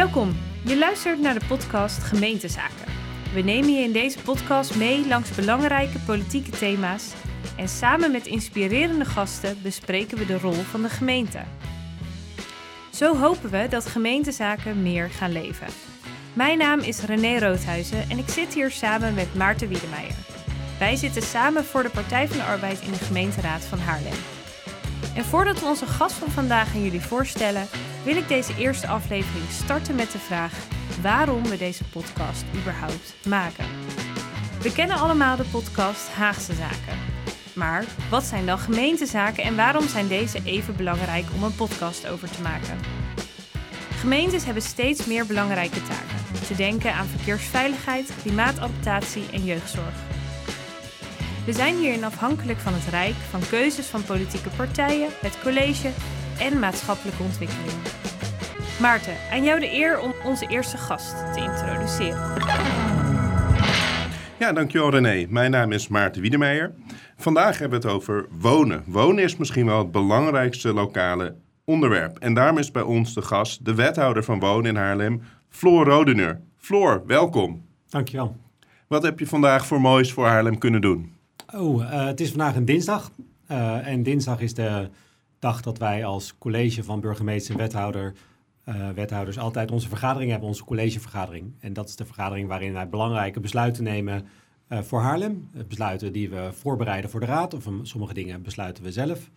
Welkom, je luistert naar de podcast Gemeentezaken. We nemen je in deze podcast mee langs belangrijke politieke thema's en samen met inspirerende gasten bespreken we de rol van de gemeente. Zo hopen we dat gemeentezaken meer gaan leven. Mijn naam is René Roodhuizen en ik zit hier samen met Maarten Wiedemeijer. Wij zitten samen voor de Partij van de Arbeid in de gemeenteraad van Haarlem. En voordat we onze gast van vandaag aan jullie voorstellen, wil ik deze eerste aflevering starten met de vraag waarom we deze podcast überhaupt maken. We kennen allemaal de podcast Haagse Zaken. Maar wat zijn dan gemeentezaken en waarom zijn deze even belangrijk om een podcast over te maken? Gemeentes hebben steeds meer belangrijke taken. Te denken aan verkeersveiligheid, klimaatadaptatie en jeugdzorg. We zijn hierin afhankelijk van het Rijk, van keuzes van politieke partijen, het college en maatschappelijke ontwikkelingen. Maarten, aan jou de eer om onze eerste gast te introduceren. Ja, dankjewel René. Mijn naam is Maarten Wiedemeijer. Vandaag hebben we het over wonen. Wonen is misschien wel het belangrijkste lokale onderwerp. En daarom is bij ons de gast, de wethouder van Wonen in Haarlem, Floor Rodener. Floor, welkom. Dankjewel. Wat heb je vandaag voor moois voor Haarlem kunnen doen? Oh, uh, het is vandaag een dinsdag. Uh, en dinsdag is de dag dat wij als college van burgemeester en wethouder, uh, wethouders altijd onze vergadering hebben, onze collegevergadering. En dat is de vergadering waarin wij belangrijke besluiten nemen voor Haarlem. besluiten die we voorbereiden voor de raad, of sommige dingen besluiten we zelf.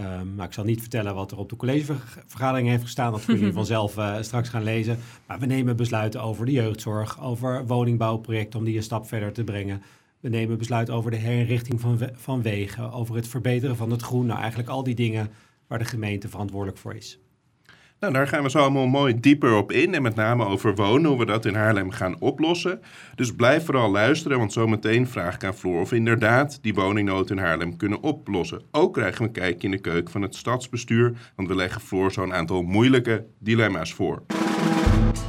Um, maar ik zal niet vertellen wat er op de collegevergadering heeft gestaan. Dat kunnen jullie vanzelf uh, straks gaan lezen. Maar we nemen besluiten over de jeugdzorg, over woningbouwprojecten om die een stap verder te brengen. We nemen besluit over de herinrichting van, van wegen, over het verbeteren van het groen. Nou, eigenlijk al die dingen waar de gemeente verantwoordelijk voor is. Nou, daar gaan we zo allemaal mooi dieper op in. En met name over wonen, hoe we dat in Haarlem gaan oplossen. Dus blijf vooral luisteren, want zometeen vraag ik aan Floor of we inderdaad die woningnood in Haarlem kunnen oplossen. Ook krijgen we een kijkje in de keuken van het stadsbestuur, want we leggen Floor zo'n aantal moeilijke dilemma's voor.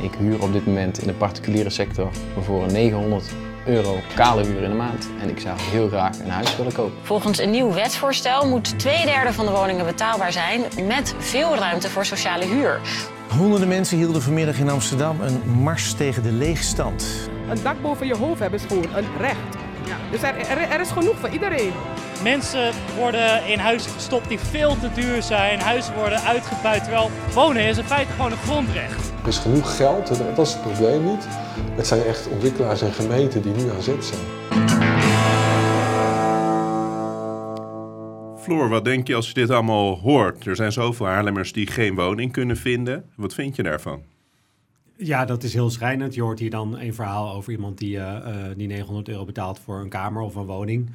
Ik huur op dit moment in de particuliere sector voor 900 euro kale huur in de maand. En ik zou heel graag een huis willen kopen. Volgens een nieuw wetsvoorstel moet twee derde van de woningen betaalbaar zijn met veel ruimte voor sociale huur. Honderden mensen hielden vanmiddag in Amsterdam een mars tegen de leegstand. Een dak boven je hoofd hebben is gewoon een recht. Ja. Dus er, er, er is genoeg voor iedereen. Mensen worden in huizen gestopt die veel te duur zijn. Huizen worden uitgebuit. Terwijl wonen is in feite gewoon een grondrecht. Er is genoeg geld, dat is het probleem niet. Het zijn echt ontwikkelaars en gemeenten die nu aan zet zijn. Floor, wat denk je als je dit allemaal hoort? Er zijn zoveel Haarlemmers die geen woning kunnen vinden. Wat vind je daarvan? Ja, dat is heel schrijnend. Je hoort hier dan een verhaal over iemand die, uh, uh, die 900 euro betaalt voor een kamer of een woning.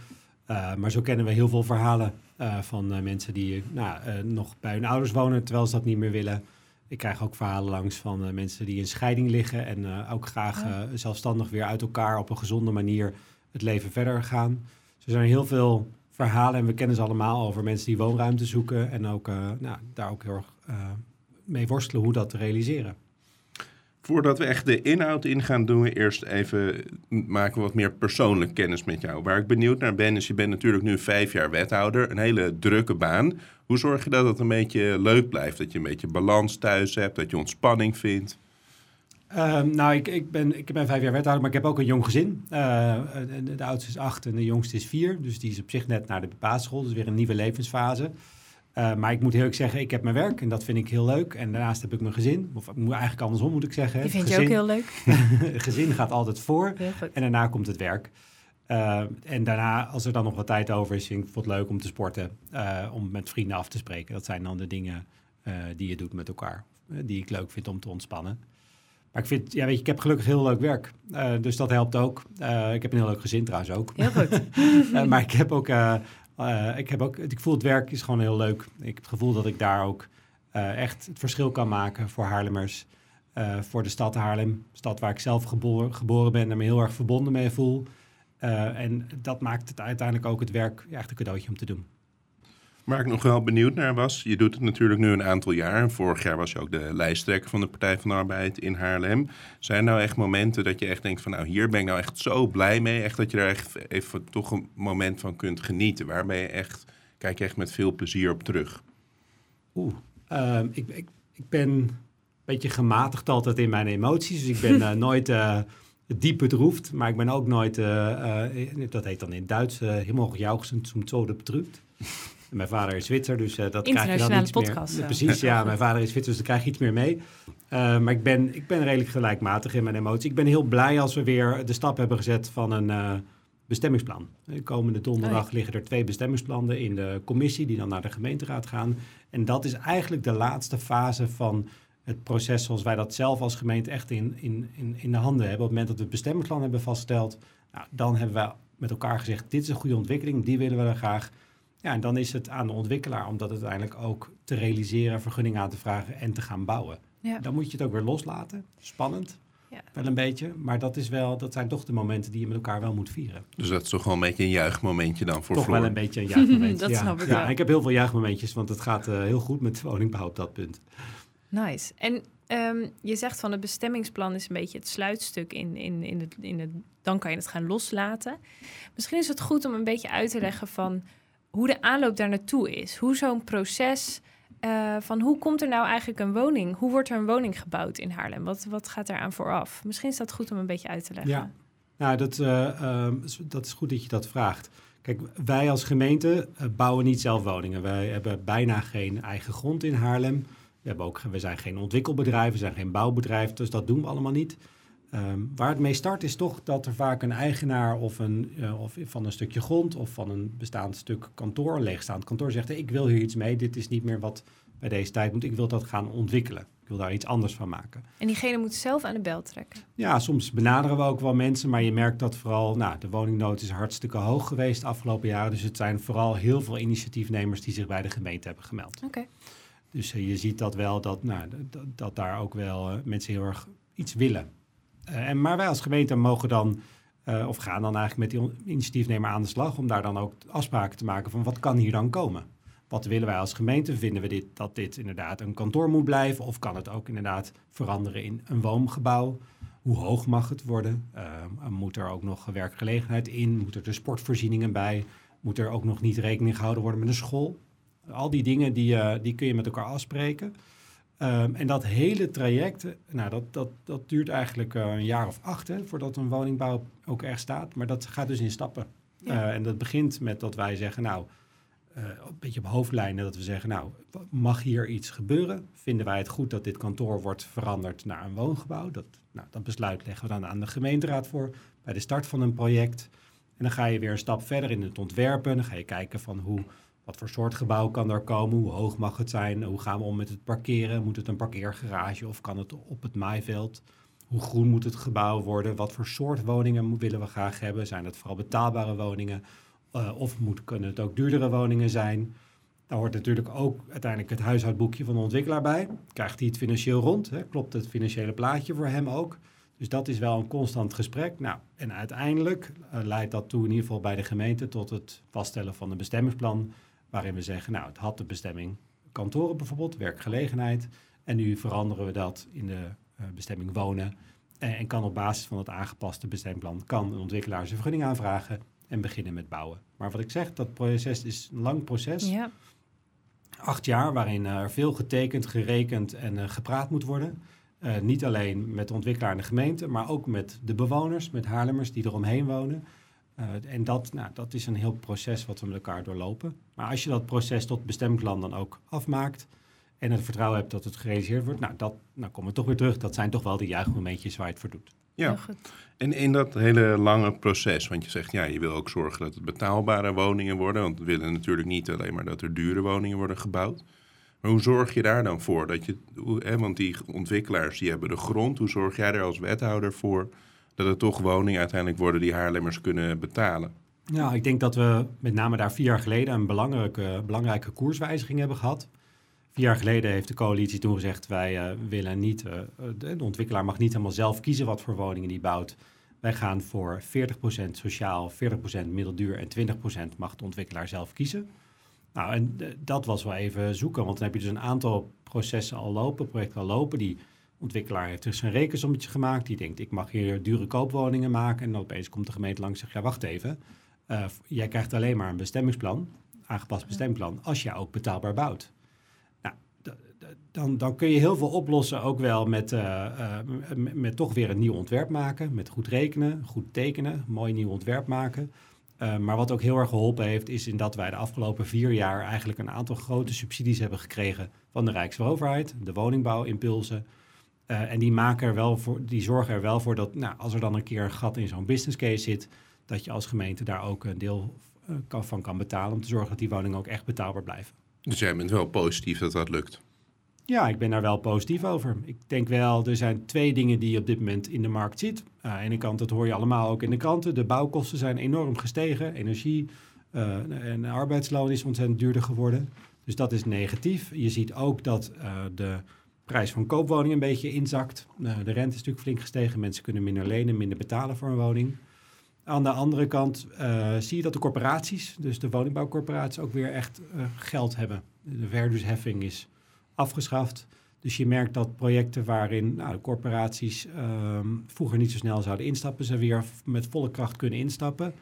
Uh, maar zo kennen we heel veel verhalen van mensen die nou, nog bij hun ouders wonen terwijl ze dat niet meer willen. Ik krijg ook verhalen langs van mensen die in scheiding liggen en ook graag uh, zelfstandig weer uit elkaar op een gezonde manier het leven verder gaan. Dus er zijn heel veel verhalen en we kennen ze allemaal over mensen die woonruimte zoeken en ook nou, daar ook heel erg mee worstelen hoe dat te realiseren. Voordat we echt de inhoud in gaan doen, eerst even maken we wat meer persoonlijk kennis met jou. Waar ik benieuwd naar ben, is je bent natuurlijk nu vijf jaar wethouder, een hele drukke baan. Hoe zorg je dat het een beetje leuk blijft? Dat je een beetje balans thuis hebt, dat je ontspanning vindt? Uh, nou, ik, ik, ben, ik ben vijf jaar wethouder, maar ik heb ook een jong gezin. Uh, de oudste is acht en de jongste is vier. Dus die is op zich net naar de basisschool. Dus weer een nieuwe levensfase. Uh, maar ik moet heel erg zeggen, ik heb mijn werk en dat vind ik heel leuk. En daarnaast heb ik mijn gezin. Of eigenlijk andersom moet ik zeggen. Die vind gezin, je ook heel leuk. gezin gaat altijd voor. En daarna komt het werk. Uh, en daarna, als er dan nog wat tijd over is, vind ik het leuk om te sporten. Uh, om met vrienden af te spreken. Dat zijn dan de dingen die je doet met elkaar. die ik leuk vind om te ontspannen. Maar ik vind, ja, weet je, ik heb gelukkig heel leuk werk. dus dat helpt ook. ik heb een heel leuk gezin trouwens ook. Heel goed. maar ik heb ook uh, ik, heb ook, ik voel het werk is gewoon heel leuk. Ik heb het gevoel dat ik daar ook uh, echt het verschil kan maken voor Haarlemmers. Uh, voor de stad Haarlem, stad waar ik zelf geboren, geboren ben en me heel erg verbonden mee voel. en dat maakt het uiteindelijk ook het werk echt een cadeautje om te doen. Waar ik nog wel benieuwd naar was, je doet het natuurlijk nu een aantal jaar. Vorig jaar was je ook de lijsttrekker van de Partij van de Arbeid in Haarlem. Zijn nou echt momenten dat je echt denkt van nou hier ben ik nou echt zo blij mee. Echt dat je er echt even toch een moment van kunt genieten. Waar ben je echt, kijk je echt met veel plezier op terug? Oeh, uh, ik, ik, ik ben beetje gematigd altijd in mijn emoties. Dus ik ben eh, nooit eh, diep bedroefd, maar ik ben ook nooit, eh, dat heet dan in Duits, helemaal jauchzend zum Tode bedrukt. En Mijn vader is Zwitser, dus eh, dat krijg je dan iets podcast, meer. Precies, ja. Mijn vader is Zwitser, dus daar krijg je iets meer mee. Eh, maar ik ben, ik ben redelijk gelijkmatig in mijn emotie. Ik ben heel blij als we weer de stap hebben gezet van een eh, bestemmingsplan. De komende donderdag Oh liggen er twee bestemmingsplannen in de commissie... die dan naar de gemeenteraad gaan. En dat is eigenlijk de laatste fase van het proces... zoals wij dat zelf als gemeente echt in, in, in, in de handen hebben. Op het moment dat we het bestemmingsplan hebben vastgesteld... Nou, dan hebben we met elkaar gezegd... dit is een goede ontwikkeling, die willen we er graag... Ja, en dan is het aan de ontwikkelaar om dat uiteindelijk ook te realiseren, vergunning aan te vragen en te gaan bouwen. Ja. Dan moet je het ook weer loslaten. Spannend, Ja. wel een beetje. Maar dat, is wel, dat zijn toch de momenten die je met elkaar wel moet vieren. Dus dat is toch wel een beetje een juichmomentje dan voor toch Floor. wel een beetje een juichmoment. Dat ja. snap ik ja, Ik heb heel veel juichmomentjes, want het gaat eh, heel goed met woningbouw op dat punt. Nice. En ehm, je zegt van het bestemmingsplan is een beetje het sluitstuk in, in, in, het, in het... Dan kan je het gaan loslaten. Misschien is het goed om een beetje uit te leggen van hoe de aanloop daar naartoe is. Hoe zo'n proces... eh, van hoe komt er nou eigenlijk een woning? Hoe wordt er een woning gebouwd in Haarlem? Wat, wat gaat daar aan vooraf? Misschien is dat goed om een beetje uit te leggen. Ja, nou, dat, eh, ehm, dat is goed dat je dat vraagt. Kijk, wij als gemeente eh, bouwen niet zelf woningen. Wij hebben bijna geen eigen grond in Haarlem. We, hebben ook, we zijn geen ontwikkelbedrijf, we zijn geen bouwbedrijf, dus dat doen we allemaal niet. Ehm, waar het mee start is toch dat er vaak een eigenaar of, een, eh, of van een stukje grond of van een bestaand stuk kantoor, een leegstaand kantoor, zegt: ik wil hier iets mee, dit is niet meer wat bij deze tijd moet, ik wil dat gaan ontwikkelen. Ik wil daar iets anders van maken. En diegene moet zelf aan de bel trekken. Ja, soms benaderen we ook wel mensen, maar je merkt dat vooral, nou, de woningnood is hartstikke hoog geweest de afgelopen jaren. Dus het zijn vooral heel veel initiatiefnemers die zich bij de gemeente hebben gemeld. Oké. Dus eh, je ziet dat wel, dat, nou, dat, dat daar ook wel eh, mensen heel erg iets willen. Eh, en, maar wij als gemeente mogen dan, eh, of gaan dan eigenlijk met die initiatiefnemer aan de slag, om daar dan ook afspraken te maken van wat kan hier dan komen? Wat willen wij als gemeente? Vinden we dit, dat dit inderdaad een kantoor moet blijven? Of kan het ook inderdaad veranderen in een woongebouw? Hoe hoog mag het worden? Eh, moet er ook nog werkgelegenheid in? Moeten er sportvoorzieningen bij? Moet er ook nog niet rekening gehouden worden met een school? Al die dingen die, die kun je met elkaar afspreken. Ehm, en dat hele traject, nou, dat, dat, dat duurt eigenlijk eh, een jaar of acht hè, voordat een woningbouw ook echt staat. Maar dat gaat dus in stappen. Ja. Eh, en dat begint met dat wij zeggen, nou, eh, een beetje op hoofdlijnen, dat we zeggen, nou, mag hier iets gebeuren? Vinden wij het goed dat dit kantoor wordt veranderd naar een woongebouw? Dat, nou, dat besluit leggen we dan aan de gemeenteraad voor bij de start van een project. En dan ga je weer een stap verder in het ontwerpen. Dan ga je kijken van hoe, wat voor soort gebouw kan er komen? Hoe hoog mag het zijn? Hoe gaan we om met het parkeren? Moet het een parkeergarage of kan het op het maaiveld? Hoe groen moet het gebouw worden? Wat voor soort woningen willen we graag hebben? Zijn het vooral betaalbare woningen? Eh, of moet, kunnen het ook duurdere woningen zijn? Daar hoort natuurlijk ook uiteindelijk het huishoudboekje van de ontwikkelaar bij. Krijgt hij het financieel rond? Hè? Klopt het financiële plaatje voor hem ook? Dus dat is wel een constant gesprek. Nou, en uiteindelijk eh, leidt dat toe in ieder geval bij de gemeente tot het vaststellen van een bestemmingsplan. Waarin we zeggen, nou, het had de bestemming kantoren bijvoorbeeld, werkgelegenheid. En nu veranderen we dat in de eh, bestemming wonen. En, kan op basis van het aangepaste bestemmingsplan kan een ontwikkelaar zijn vergunning aanvragen en beginnen met bouwen. Maar wat ik zeg, dat proces is een lang proces. Ja. Acht jaar waarin er veel getekend, gerekend en eh, gepraat moet worden. Eh, niet alleen met de ontwikkelaar en de gemeente, maar ook met de bewoners, met Haarlemmers die eromheen wonen. Eh, en dat, nou, dat is een heel proces wat we met elkaar doorlopen. Maar als je dat proces tot bestemmingsplan dan ook afmaakt en het vertrouwen hebt dat het gerealiseerd wordt, nou, dat, nou komen we toch weer terug. Dat zijn toch wel de juichmomentjes waar je het voor doet. Ja. Goed. En in dat hele lange proces, want je zegt ja, je wil ook zorgen dat het betaalbare woningen worden. Want we willen natuurlijk niet alleen maar dat er dure woningen worden gebouwd. Maar hoe zorg je daar dan voor? Dat je, hoe- hè, want die ontwikkelaars die hebben de grond. Hoe zorg jij er als wethouder voor dat het toch woningen uiteindelijk worden die Haarlemmers kunnen betalen? Ja, ik denk dat we met name daar vier jaar geleden een belangrijke, belangrijke koerswijziging hebben gehad. Vier jaar geleden heeft de coalitie toen gezegd: wij eh, willen niet, eh, de, de ontwikkelaar mag niet helemaal zelf kiezen wat voor woningen die bouwt. Wij gaan voor 40% sociaal, 40% middelduur en 20% mag de ontwikkelaar zelf kiezen. Nou, en eh, dat was wel even zoeken, want dan heb je dus een aantal processen al lopen, projecten al lopen. Die ontwikkelaar heeft dus een rekensommetje gemaakt. Die denkt: ik mag hier dure koopwoningen maken. En dan opeens komt de gemeente langs en zegt: ja, wacht even. Eh, jij krijgt alleen maar een bestemmingsplan, aangepast bestemmingsplan, als je ook betaalbaar bouwt. Nou, dan, dan kun je heel veel oplossen, ook wel met, uh, uh, met, toch weer een nieuw ontwerp maken. Met goed rekenen, goed tekenen, mooi nieuw ontwerp maken. Maar wat ook heel erg geholpen heeft, is in dat wij de afgelopen vier jaar eigenlijk een aantal grote subsidies hebben gekregen van de Rijksoverheid, de woningbouwimpulsen. En die, maken er wel voor, die zorgen er wel voor dat nou, als er dan een keer een gat in zo'n business case zit, dat je als gemeente daar ook een deel kan, van kan betalen om te zorgen dat die woningen ook echt betaalbaar blijven. Dus jij bent wel positief dat dat lukt? Ja, ik ben daar wel positief over. Ik denk wel, er zijn twee dingen die je op dit moment in de markt ziet. Uh, aan de ene kant, dat hoor je allemaal ook in de kranten. De bouwkosten zijn enorm gestegen. Energie uh, en arbeidsloon is ontzettend duurder geworden. Dus dat is negatief. Je ziet ook dat uh, de prijs van koopwoningen een beetje inzakt. de rente is natuurlijk flink gestegen. Mensen kunnen minder lenen, minder betalen voor een woning. Aan de andere kant zie je dat de corporaties, dus de woningbouwcorporaties, ook weer echt geld hebben. De verhuurdersheffing is afgeschaft. Dus je merkt dat projecten waarin nou, de corporaties um, vroeger niet zo snel zouden instappen, ze weer met volle kracht kunnen instappen.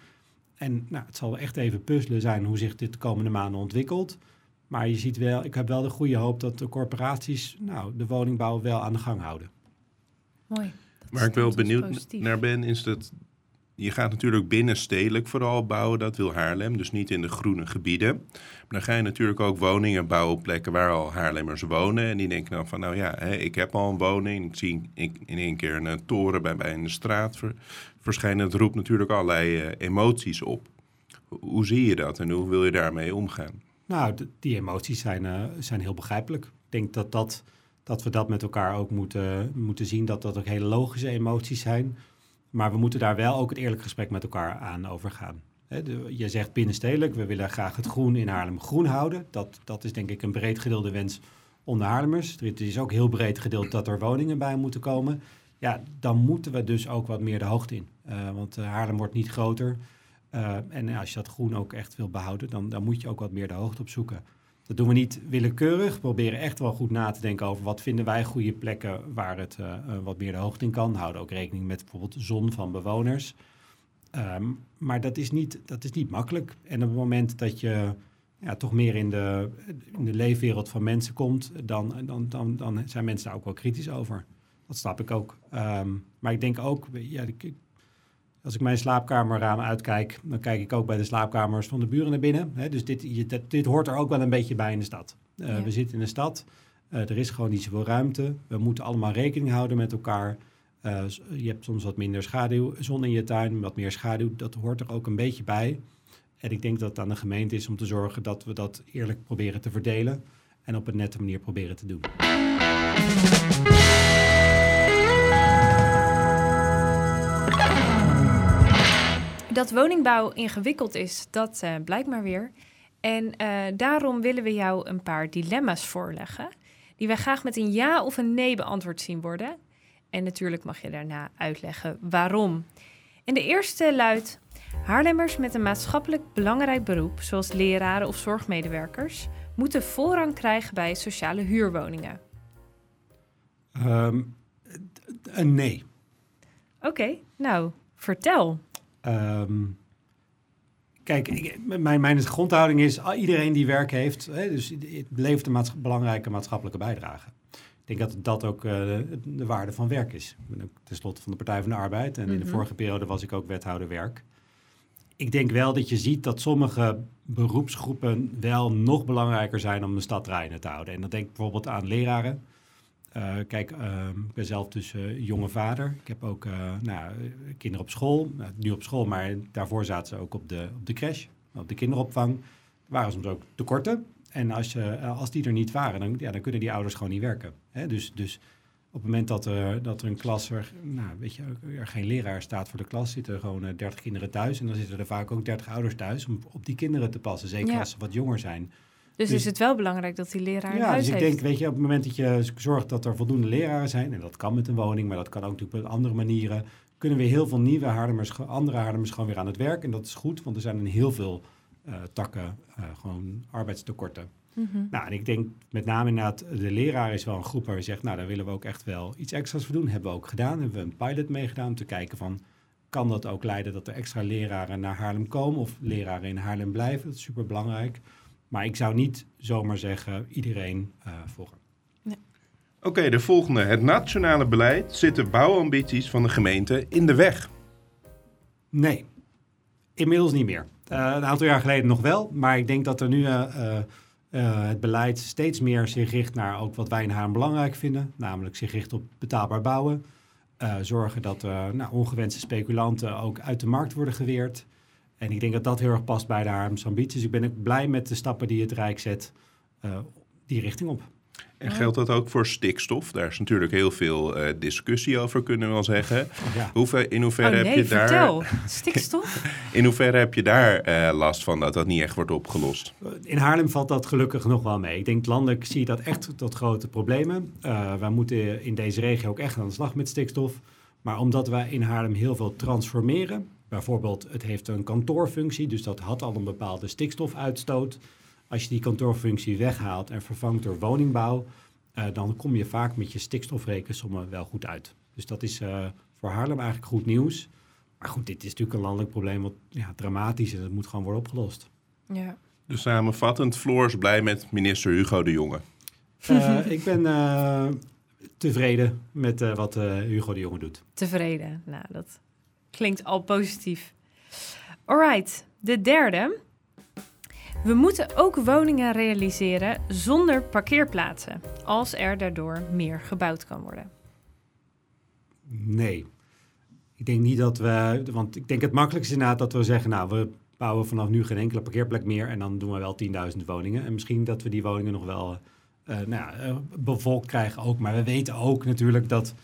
En nou, het zal echt even puzzelen zijn hoe zich dit de komende maanden ontwikkelt. Maar je ziet wel, ik heb wel de goede hoop dat de corporaties nou, de woningbouw wel aan de gang houden. Mooi. Waar ik wel benieuwd naar ben, is dat je gaat natuurlijk binnenstedelijk vooral bouwen, dat wil Haarlem, dus niet in de groene gebieden. Maar dan ga je natuurlijk ook woningen bouwen op plekken waar al Haarlemmers wonen. En die denken dan van, nou ja, hè, ik heb al een woning, ik zie in één keer een, een toren bij mij in de straat verschijnen. Het roept natuurlijk allerlei uh, emoties op. Hoe zie je dat en hoe wil je daarmee omgaan? Nou, die emoties zijn, uh, zijn heel begrijpelijk. Ik denk dat, dat, dat we dat met elkaar ook moeten, moeten zien, dat dat ook hele logische emoties zijn maar we moeten daar wel ook het eerlijk gesprek met elkaar aan overgaan. je zegt binnenstedelijk, we willen graag het groen in Haarlem groen houden. Dat, dat is denk ik een breed gedeelde wens onder Haarlemmers. Het is ook heel breed gedeeld dat er woningen bij moeten komen. Ja, dan moeten we dus ook wat meer de hoogte in. Uh, want uh, Haarlem wordt niet groter. Uh, en als je dat groen ook echt wil behouden, dan, dan moet je ook wat meer de hoogte opzoeken. Dat doen we niet willekeurig. We proberen echt wel goed na te denken over wat vinden wij goede plekken waar het uh, wat meer de hoogte in kan. Houden ook rekening met bijvoorbeeld zon van bewoners. Um, maar dat is, niet, dat is niet makkelijk. En op het moment dat je ja, toch meer in de, in de leefwereld van mensen komt, dan, dan, dan, dan zijn mensen daar ook wel kritisch over. Dat snap ik ook. Um, maar ik denk ook, ja, ik, als ik mijn slaapkamerraam uitkijk, dan kijk ik ook bij de slaapkamers van de buren naar binnen. Hè? Dus dit, je, dit, dit, hoort er ook wel een beetje bij in de stad. Uh, ja. We zitten in een stad, uh, er is gewoon niet zoveel ruimte. We moeten allemaal rekening houden met elkaar. Uh, je hebt soms wat minder schaduw, zon in je tuin, wat meer schaduw. Dat hoort er ook een beetje bij. En ik denk dat het aan de gemeente is om te zorgen dat we dat eerlijk proberen te verdelen. En op een nette manier proberen te doen. Dat woningbouw ingewikkeld is, dat uh, blijkt maar weer. En uh, daarom willen we jou een paar dilemma's voorleggen, die wij graag met een ja of een nee beantwoord zien worden. En natuurlijk mag je daarna uitleggen waarom. En de eerste luidt: Haarlemmers met een maatschappelijk belangrijk beroep, zoals leraren of zorgmedewerkers, moeten voorrang krijgen bij sociale huurwoningen. Um, een nee. Oké, okay, nou, vertel. Um, kijk, ik, mijn, mijn grondhouding is, iedereen die werk heeft, hè, dus het levert een maats belangrijke maatschappelijke bijdrage. Ik denk dat dat ook uh, de waarde van werk is. Ik ben ook tenslotte van de Partij van de Arbeid en mm -hmm. in de vorige periode was ik ook wethouder werk. Ik denk wel dat je ziet dat sommige beroepsgroepen wel nog belangrijker zijn om de stad draaiende te houden. En dan denk ik bijvoorbeeld aan leraren. Uh, kijk, uh, ik ben zelf dus uh, jonge vader. Ik heb ook nou, kinderen op school. Nou, nu op school, maar daarvoor zaten ze ook op de, op de crash, op de kinderopvang. Er waren soms ook tekorten. En als, je, als die er niet waren, dan, ja, dan kunnen die ouders gewoon niet werken. Hè? Dus, dus op het moment dat er, dat er een klas, er, nou, weet je, er geen leraar staat voor de klas, zitten er gewoon 30 kinderen thuis. En dan zitten er vaak ook 30 ouders thuis om op die kinderen te passen. Zeker ja. als ze wat jonger zijn. Dus, dus, is het wel belangrijk dat die leraar ja, huis dus ik heeft? denk, weet je, op het moment dat je zorgt dat er voldoende leraren zijn, en dat kan met een woning, maar dat kan ook natuurlijk op andere manieren, kunnen we heel veel nieuwe Haarlemmers, andere Haarlemmers gewoon weer aan het werk. En dat is goed, want er zijn in heel veel uh, takken uh, gewoon arbeidstekorten. Mm -hmm. Nou, en ik denk met name inderdaad, de leraar is wel een groep waar we zeggen, nou, daar willen we ook echt wel iets extra's voor doen. Hebben we ook gedaan, hebben we een pilot meegedaan om te kijken van, kan dat ook leiden dat er extra leraren naar Haarlem komen of leraren in Haarlem blijven? Dat is super belangrijk. Maar ik zou niet zomaar zeggen iedereen uh, volgen. Oké, de volgende. Het nationale beleid zit de bouwambities van de gemeente in de weg. Nee, inmiddels niet meer. Uh, een aantal jaar geleden nog wel, maar ik denk dat er nu uh, uh, het beleid steeds meer zich richt naar ook wat wij in Haarlem belangrijk vinden. Namelijk zich richt op betaalbaar bouwen. zorgen dat nou, ongewenste speculanten ook uit de markt worden geweerd. En ik denk dat dat heel erg past bij de Haarlemse ambities. Ik ben ook blij met de stappen die het Rijk zet die richting op. En geldt dat ook voor stikstof? Daar is natuurlijk heel veel uh, discussie over, kunnen we wel zeggen. Ja. Hoever, in hoeverre oh, nee, heb je vertel. daar. Stikstof? in hoeverre heb je daar uh, last van dat dat niet echt wordt opgelost? In Haarlem valt dat gelukkig nog wel mee. Ik denk landelijk zie je dat echt tot grote problemen. Uh, wij moeten in deze regio ook echt aan de slag met stikstof. Maar omdat wij in Haarlem heel veel transformeren, bijvoorbeeld het heeft een kantoorfunctie, dus dat had al een bepaalde stikstofuitstoot. Als je die kantoorfunctie weghaalt en vervangt door woningbouw, uh, dan kom je vaak met je stikstofrekensommen wel goed uit. Dus dat is uh, voor Haarlem eigenlijk goed nieuws. Maar goed, dit is natuurlijk een landelijk probleem wat ja, dramatisch is en dat moet gewoon worden opgelost. Ja. Dus samenvattend, Floor is blij met minister Hugo de Jonge. Uh, ik ben tevreden met wat Hugo de Jonge doet. Tevreden, nou dat klinkt al positief. Alright, de derde. We moeten ook woningen realiseren zonder parkeerplaatsen, als er daardoor meer gebouwd kan worden. Nee. Ik denk niet dat we, want ik denk het makkelijkste inderdaad dat we zeggen, nou, we bouwen vanaf nu geen enkele parkeerplek meer en dan doen we wel 10.000 woningen. En misschien dat we die woningen nog wel uh, nou ja, uh, bevolkt krijgen ook. Maar we weten ook natuurlijk dat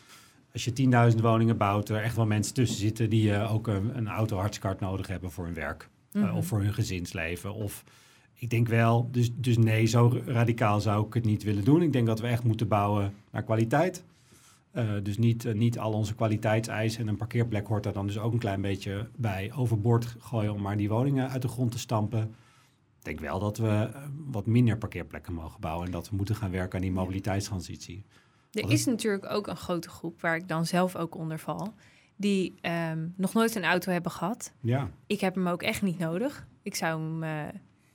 als je 10.000 woningen bouwt, er echt wel mensen tussen zitten die uh, ook een, een auto nodig hebben voor hun werk. Mm -hmm. of voor hun gezinsleven. Of ik denk wel, dus, dus nee, zo radicaal zou ik het niet willen doen. Ik denk dat we echt moeten bouwen naar kwaliteit. Uh, dus niet, niet al onze kwaliteitseisen en een parkeerplek hoort daar dan dus ook een klein beetje bij overboord gooien om maar die woningen uit de grond te stampen. Ik denk wel dat we wat minder parkeerplekken mogen bouwen en dat we moeten gaan werken aan die mobiliteitstransitie. Er is natuurlijk ook een grote groep waar ik dan zelf ook onder val, die um, nog nooit een auto hebben gehad. Ja. Ik heb hem ook echt niet nodig. Ik zou hem, uh,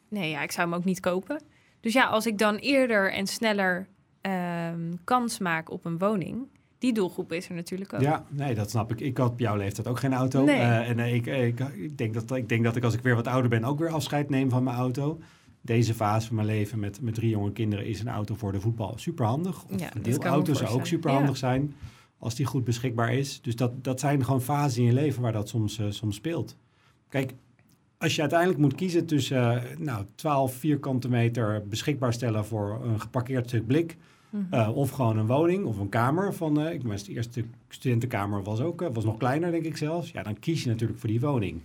nee, ja, ik zou hem ook niet kopen. Dus ja, als ik dan eerder en sneller um, kans maak op een woning, die doelgroep is er natuurlijk ook. Ja, nee, dat snap ik. Ik had op jouw leeftijd ook geen auto. Nee. Uh, en uh, ik, ik, ik, denk dat, ik denk dat ik als ik weer wat ouder ben ook weer afscheid neem van mijn auto. Deze fase van mijn leven met, met drie jonge kinderen is een auto voor de voetbal superhandig. Of Ja, een deelauto zou ook superhandig Ja. zijn als die goed beschikbaar is. Dus dat, dat zijn gewoon fasen in je leven waar dat soms, eh, soms speelt. Kijk, als je uiteindelijk moet kiezen tussen eh, nou, 12 vierkante meter beschikbaar stellen voor een geparkeerd stuk blik... Mhm. Uh, of gewoon een woning of een kamer van, ik mijn eerste studentenkamer was ook, was nog kleiner denk ik zelfs. Ja, dan kies je natuurlijk voor die woning.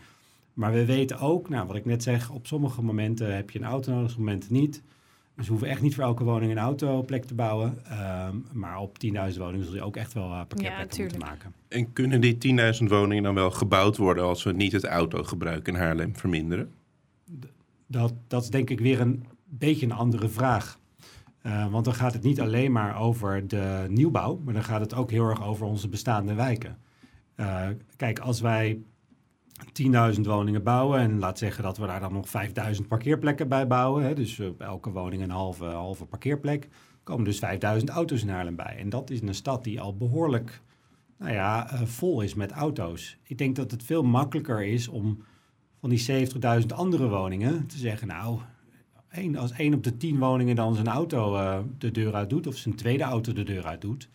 Maar we weten ook, nou wat ik net zeg, op sommige momenten heb je een auto nodig, op momenten niet. Dus we hoeven echt niet voor elke woning een autoplek te bouwen. Uh, maar op 10.000 woningen zul je ook echt wel parkeerplekken moeten maken. En kunnen die 10.000 woningen dan wel gebouwd worden als we niet het autogebruik in Haarlem verminderen? Dat, dat is denk ik weer een beetje een andere vraag. Uh, want dan gaat het niet alleen maar over de nieuwbouw, maar dan gaat het ook heel erg over onze bestaande wijken. Uh, kijk, als wij 10.000 woningen bouwen en laat zeggen dat we daar dan nog 5.000 parkeerplekken bij bouwen, hè, dus op elke woning een halve, halve parkeerplek, komen dus 5.000 auto's in Haarlem bij. En dat is een stad die al behoorlijk nou ja, uh, vol is met auto's. Ik denk dat het veel makkelijker is om van die 70.000 andere woningen te zeggen, nou, als één op de tien woningen dan zijn auto uh, de deur uit doet, of zijn tweede auto de deur uit doet,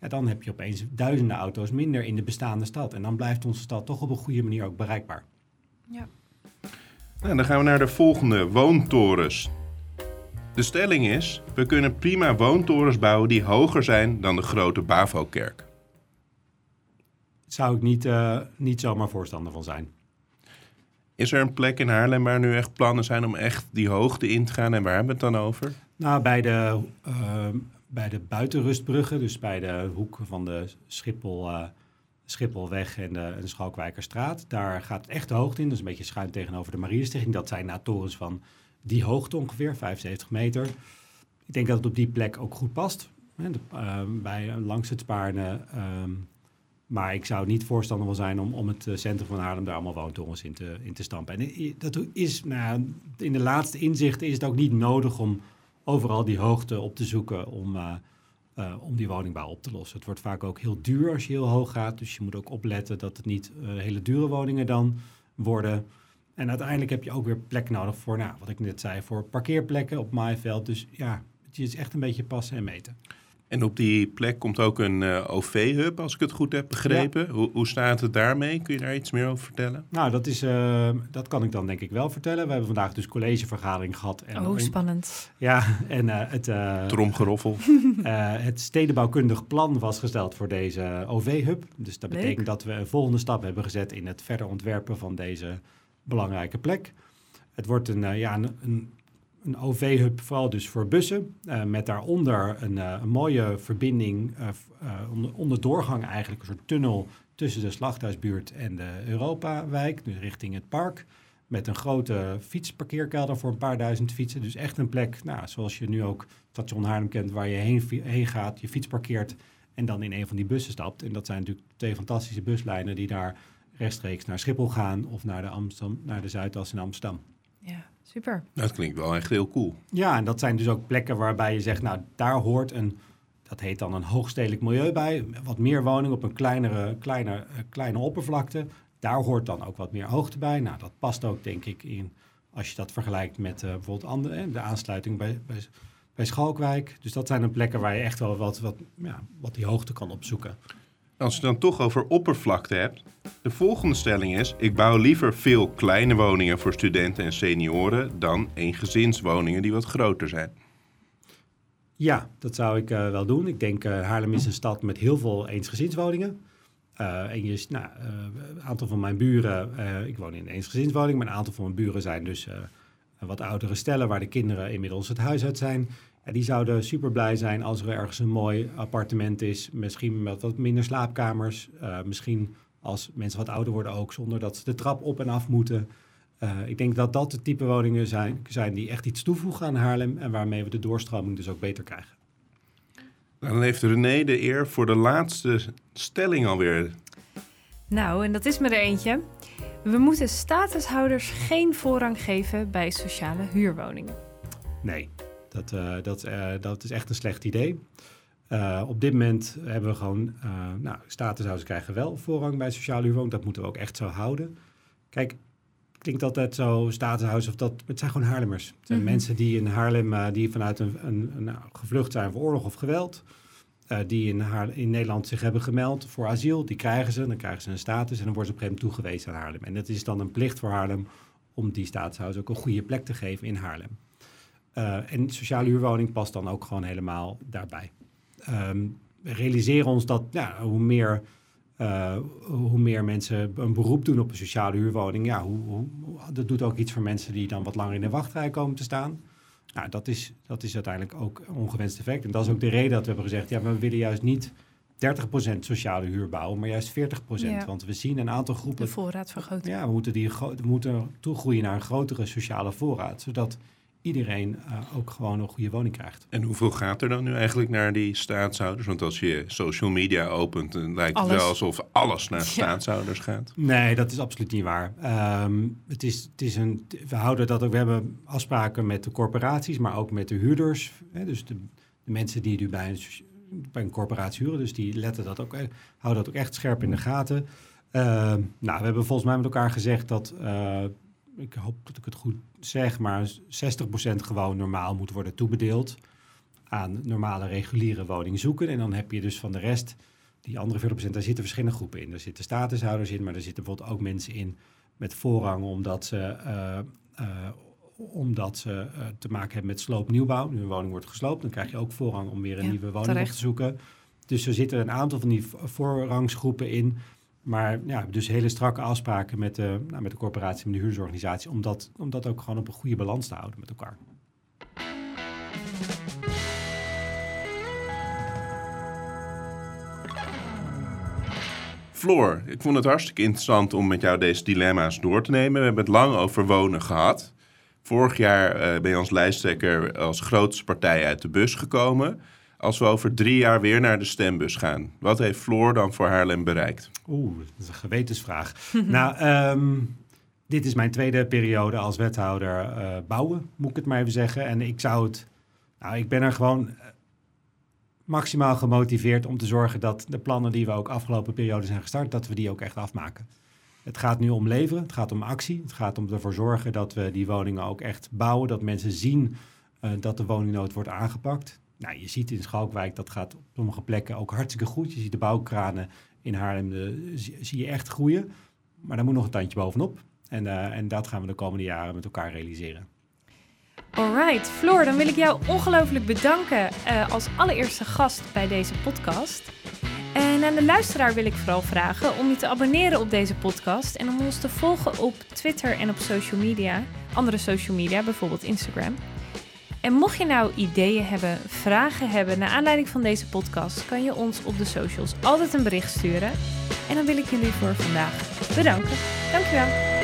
ja, dan heb je opeens duizenden auto's minder in de bestaande stad. En dan blijft onze stad toch op een goede manier ook bereikbaar. Ja. Nou, dan gaan we naar de volgende, woontorens. De stelling is, we kunnen prima woontorens bouwen die hoger zijn dan de grote BAVO-kerk. Zou ik niet, uh, niet zomaar voorstander van zijn. Is er een plek in Haarlem waar nu echt plannen zijn om echt die hoogte in te gaan? En waar hebben we het dan over? Nou, bij de, uh, bij de buitenrustbruggen, dus bij de hoek van de Schiphol, uh, Schipholweg en de, Schalkwijkerstraat. Daar gaat het echt de hoogte in. Dat is een beetje schuin tegenover de Mariestichting. Dat zijn na torens van die hoogte ongeveer, 75 meter. Ik denk dat het op die plek ook goed past. Hè, uh, bij, langs het Spaarne... Um, maar ik zou niet voorstander van zijn om, om het centrum van Haarlem daar allemaal woontorens in te, in te stampen. En dat is, nou, in de laatste inzichten is het ook niet nodig om overal die hoogte op te zoeken om, uh, eh, om die woningbouw op te lossen. Het wordt vaak ook heel duur als je heel hoog gaat. Dus je moet ook opletten dat het niet eh, hele dure woningen dan worden. En uiteindelijk heb je ook weer plek nodig voor, nou, wat ik net zei, voor parkeerplekken op maaiveld. Dus ja, het is echt een beetje passen en meten. En op die plek komt ook een eh, OV-hub, als ik het goed heb begrepen. Hoe, hoe staat het daarmee? Kun je daar iets meer over vertellen? Nou, dat, is, eh, dat kan ik dan denk ik wel vertellen. We hebben vandaag dus collegevergadering gehad. En Oh, spannend. Ja, en eh, het, eh, Tromgeroffel. eh, het stedenbouwkundig plan was gesteld voor deze OV-hub. Dus dat Leuk. betekent dat we een volgende stap hebben gezet in het verder ontwerpen van deze belangrijke plek. Het wordt een, ja, een, een, een OV-hub vooral dus voor bussen. eh, met daaronder een, eh, een mooie verbinding, eh, onder, onder doorgang eigenlijk, een soort tunnel tussen de Slachthuisbuurt en de Europawijk, dus richting het park. Met een grote fietsparkeerkelder voor een paar duizend fietsen. Dus echt een plek, nou, zoals je nu ook station Haarlem kent, waar je heen, heen gaat, je fiets parkeert en dan in een van die bussen stapt. En dat zijn natuurlijk twee fantastische buslijnen die daar rechtstreeks naar Schiphol gaan of naar de, Amsterdam, naar de Zuidas in Amsterdam. Ja, super. Dat klinkt wel echt heel cool. Ja, en dat zijn dus ook plekken waarbij je zegt, nou, daar hoort een, dat heet dan een hoogstedelijk milieu bij. Wat meer woningen op een kleinere, kleine, eh, kleine oppervlakte. Daar hoort dan ook wat meer hoogte bij. Nou, dat past ook, denk ik, in als je dat vergelijkt met eh, bijvoorbeeld andere, de aansluiting bij, bij, bij Schalkwijk. Dus dat zijn dan plekken waar je echt wel wat, wat, ja, wat die hoogte kan opzoeken. Als je dan toch over oppervlakte hebt. De volgende stelling is: ik bouw liever veel kleine woningen voor studenten en senioren dan eengezinswoningen die wat groter zijn. Ja, dat zou ik eh, wel doen. Ik denk eh Haarlem is een stad met heel veel eensgezinswoningen. Eh, en je, nou, een aantal van mijn buren, ik woon in een eensgezinswoning, maar een aantal van mijn buren zijn dus wat oudere stellen waar de kinderen inmiddels het huis uit zijn. Ja, die zouden super blij zijn als er ergens een mooi appartement is, misschien met wat minder slaapkamers. Eh, misschien als mensen wat ouder worden ook, zonder dat ze de trap op en af moeten. Eh, ik denk dat dat de type woningen zijn, zijn die echt iets toevoegen aan Haarlem en waarmee we de doorstroming dus ook beter krijgen. Dan heeft René de eer voor de laatste stelling alweer. Nou, en dat is me er eentje. We moeten statushouders geen voorrang geven bij sociale huurwoningen. Nee, dat, eh, dat, eh, dat is echt een slecht idee. Eh, op dit moment hebben we gewoon, eh nou, statushouders krijgen wel voorrang bij sociale huurwoning. Dat moeten we ook echt zo houden. Kijk, het klinkt altijd zo, statushouders of dat, het zijn gewoon Haarlemmers. Het zijn Mhm. mensen die in Haarlem, die vanuit een, een, een, nou, gevlucht zijn voor oorlog of geweld. die in, in Nederland zich hebben gemeld voor asiel. Die krijgen ze, dan krijgen ze een status en dan worden ze op een toegewezen aan Haarlem. En dat is dan een plicht voor Haarlem om die statushouders ook een goede plek te geven in Haarlem. Eh, en sociale huurwoning past dan ook gewoon helemaal daarbij. Ehm, we realiseren ons dat ja, hoe, meer, eh, hoe meer mensen een beroep doen op een sociale huurwoning, ja, hoe, hoe, dat doet ook iets voor mensen die dan wat langer in de wachtrij komen te staan. Nou, dat is, dat is uiteindelijk ook een ongewenst effect. En dat is ook de reden dat we hebben gezegd, ja, we willen juist niet 30% sociale huur bouwen, maar juist 40%. Ja. Want we zien een aantal groepen De voorraad vergroten. ja, we moeten, die, we moeten toegroeien naar een grotere sociale voorraad, zodat iedereen eh, ook gewoon een goede woning krijgt. En hoeveel gaat er dan nu eigenlijk naar die staatshouders? Want als je social media opent, dan lijkt het wel alsof alles naar staatshouders gaat. Nee, dat is absoluut niet waar. Ehm, het is, het is een, we houden dat ook. We hebben afspraken met de corporaties, maar ook met de huurders. Hè, dus de, de mensen die nu bij een, bij een corporatie huren, dus die letten dat ook, eh, houden dat ook echt scherp in de gaten. Ehm, nou, we hebben volgens mij met elkaar gezegd dat, eh, ik hoop dat ik het goed zeg, maar 60% gewoon normaal moet worden toebedeeld aan normale reguliere woning zoeken. En dan heb je dus van de rest, die andere 40%, daar zitten verschillende groepen in. Er zitten statushouders in, maar er zitten bijvoorbeeld ook mensen in met voorrang omdat ze, eh, eh, omdat ze eh, te maken hebben met sloopnieuwbouw. Nu een woning wordt gesloopt, dan krijg je ook voorrang om weer een Ja, nieuwe woning op te zoeken. Dus er zitten een aantal van die voorrangsgroepen in. Maar ja, dus hele strakke afspraken met de, nou, met de corporatie, met de huurdersorganisatie, om dat, om dat ook gewoon op een goede balans te houden met elkaar. Floor, ik vond het hartstikke interessant om met jou deze dilemma's door te nemen. We hebben het lang over wonen gehad. Vorig jaar eh, ben je als lijsttrekker als grootste partij uit de bus gekomen. Als we over drie jaar weer naar de stembus gaan, wat heeft Floor dan voor Haarlem bereikt? Oeh, dat is een gewetensvraag. nou, ehm, dit is mijn tweede periode als wethouder eh, bouwen, moet ik het maar even zeggen. En ik zou het... Nou, ik ben er gewoon... eh, maximaal gemotiveerd om te zorgen dat de plannen die we ook afgelopen periode zijn gestart, dat we die ook echt afmaken. Het gaat nu om leveren, het gaat om actie, het gaat om ervoor zorgen dat we die woningen ook echt bouwen, dat mensen zien uh, dat de woningnood wordt aangepakt. Nou, je ziet in Schalkwijk, dat gaat op sommige plekken ook hartstikke goed. Je ziet de bouwkranen in Haarlem, de, zie, zie, je echt groeien. Maar daar moet nog een tandje bovenop. En, uh, en dat gaan we de komende jaren met elkaar realiseren. Alright, Floor, dan wil ik jou ongelooflijk bedanken uh, als allereerste gast bij deze podcast. En aan de luisteraar wil ik vooral vragen om je te abonneren op deze podcast en om ons te volgen op Twitter en op social media, andere social media, bijvoorbeeld Instagram. En mocht je nou ideeën hebben, vragen hebben naar aanleiding van deze podcast, kan je ons op de socials altijd een bericht sturen. En dan wil ik jullie voor vandaag bedanken. Dankjewel.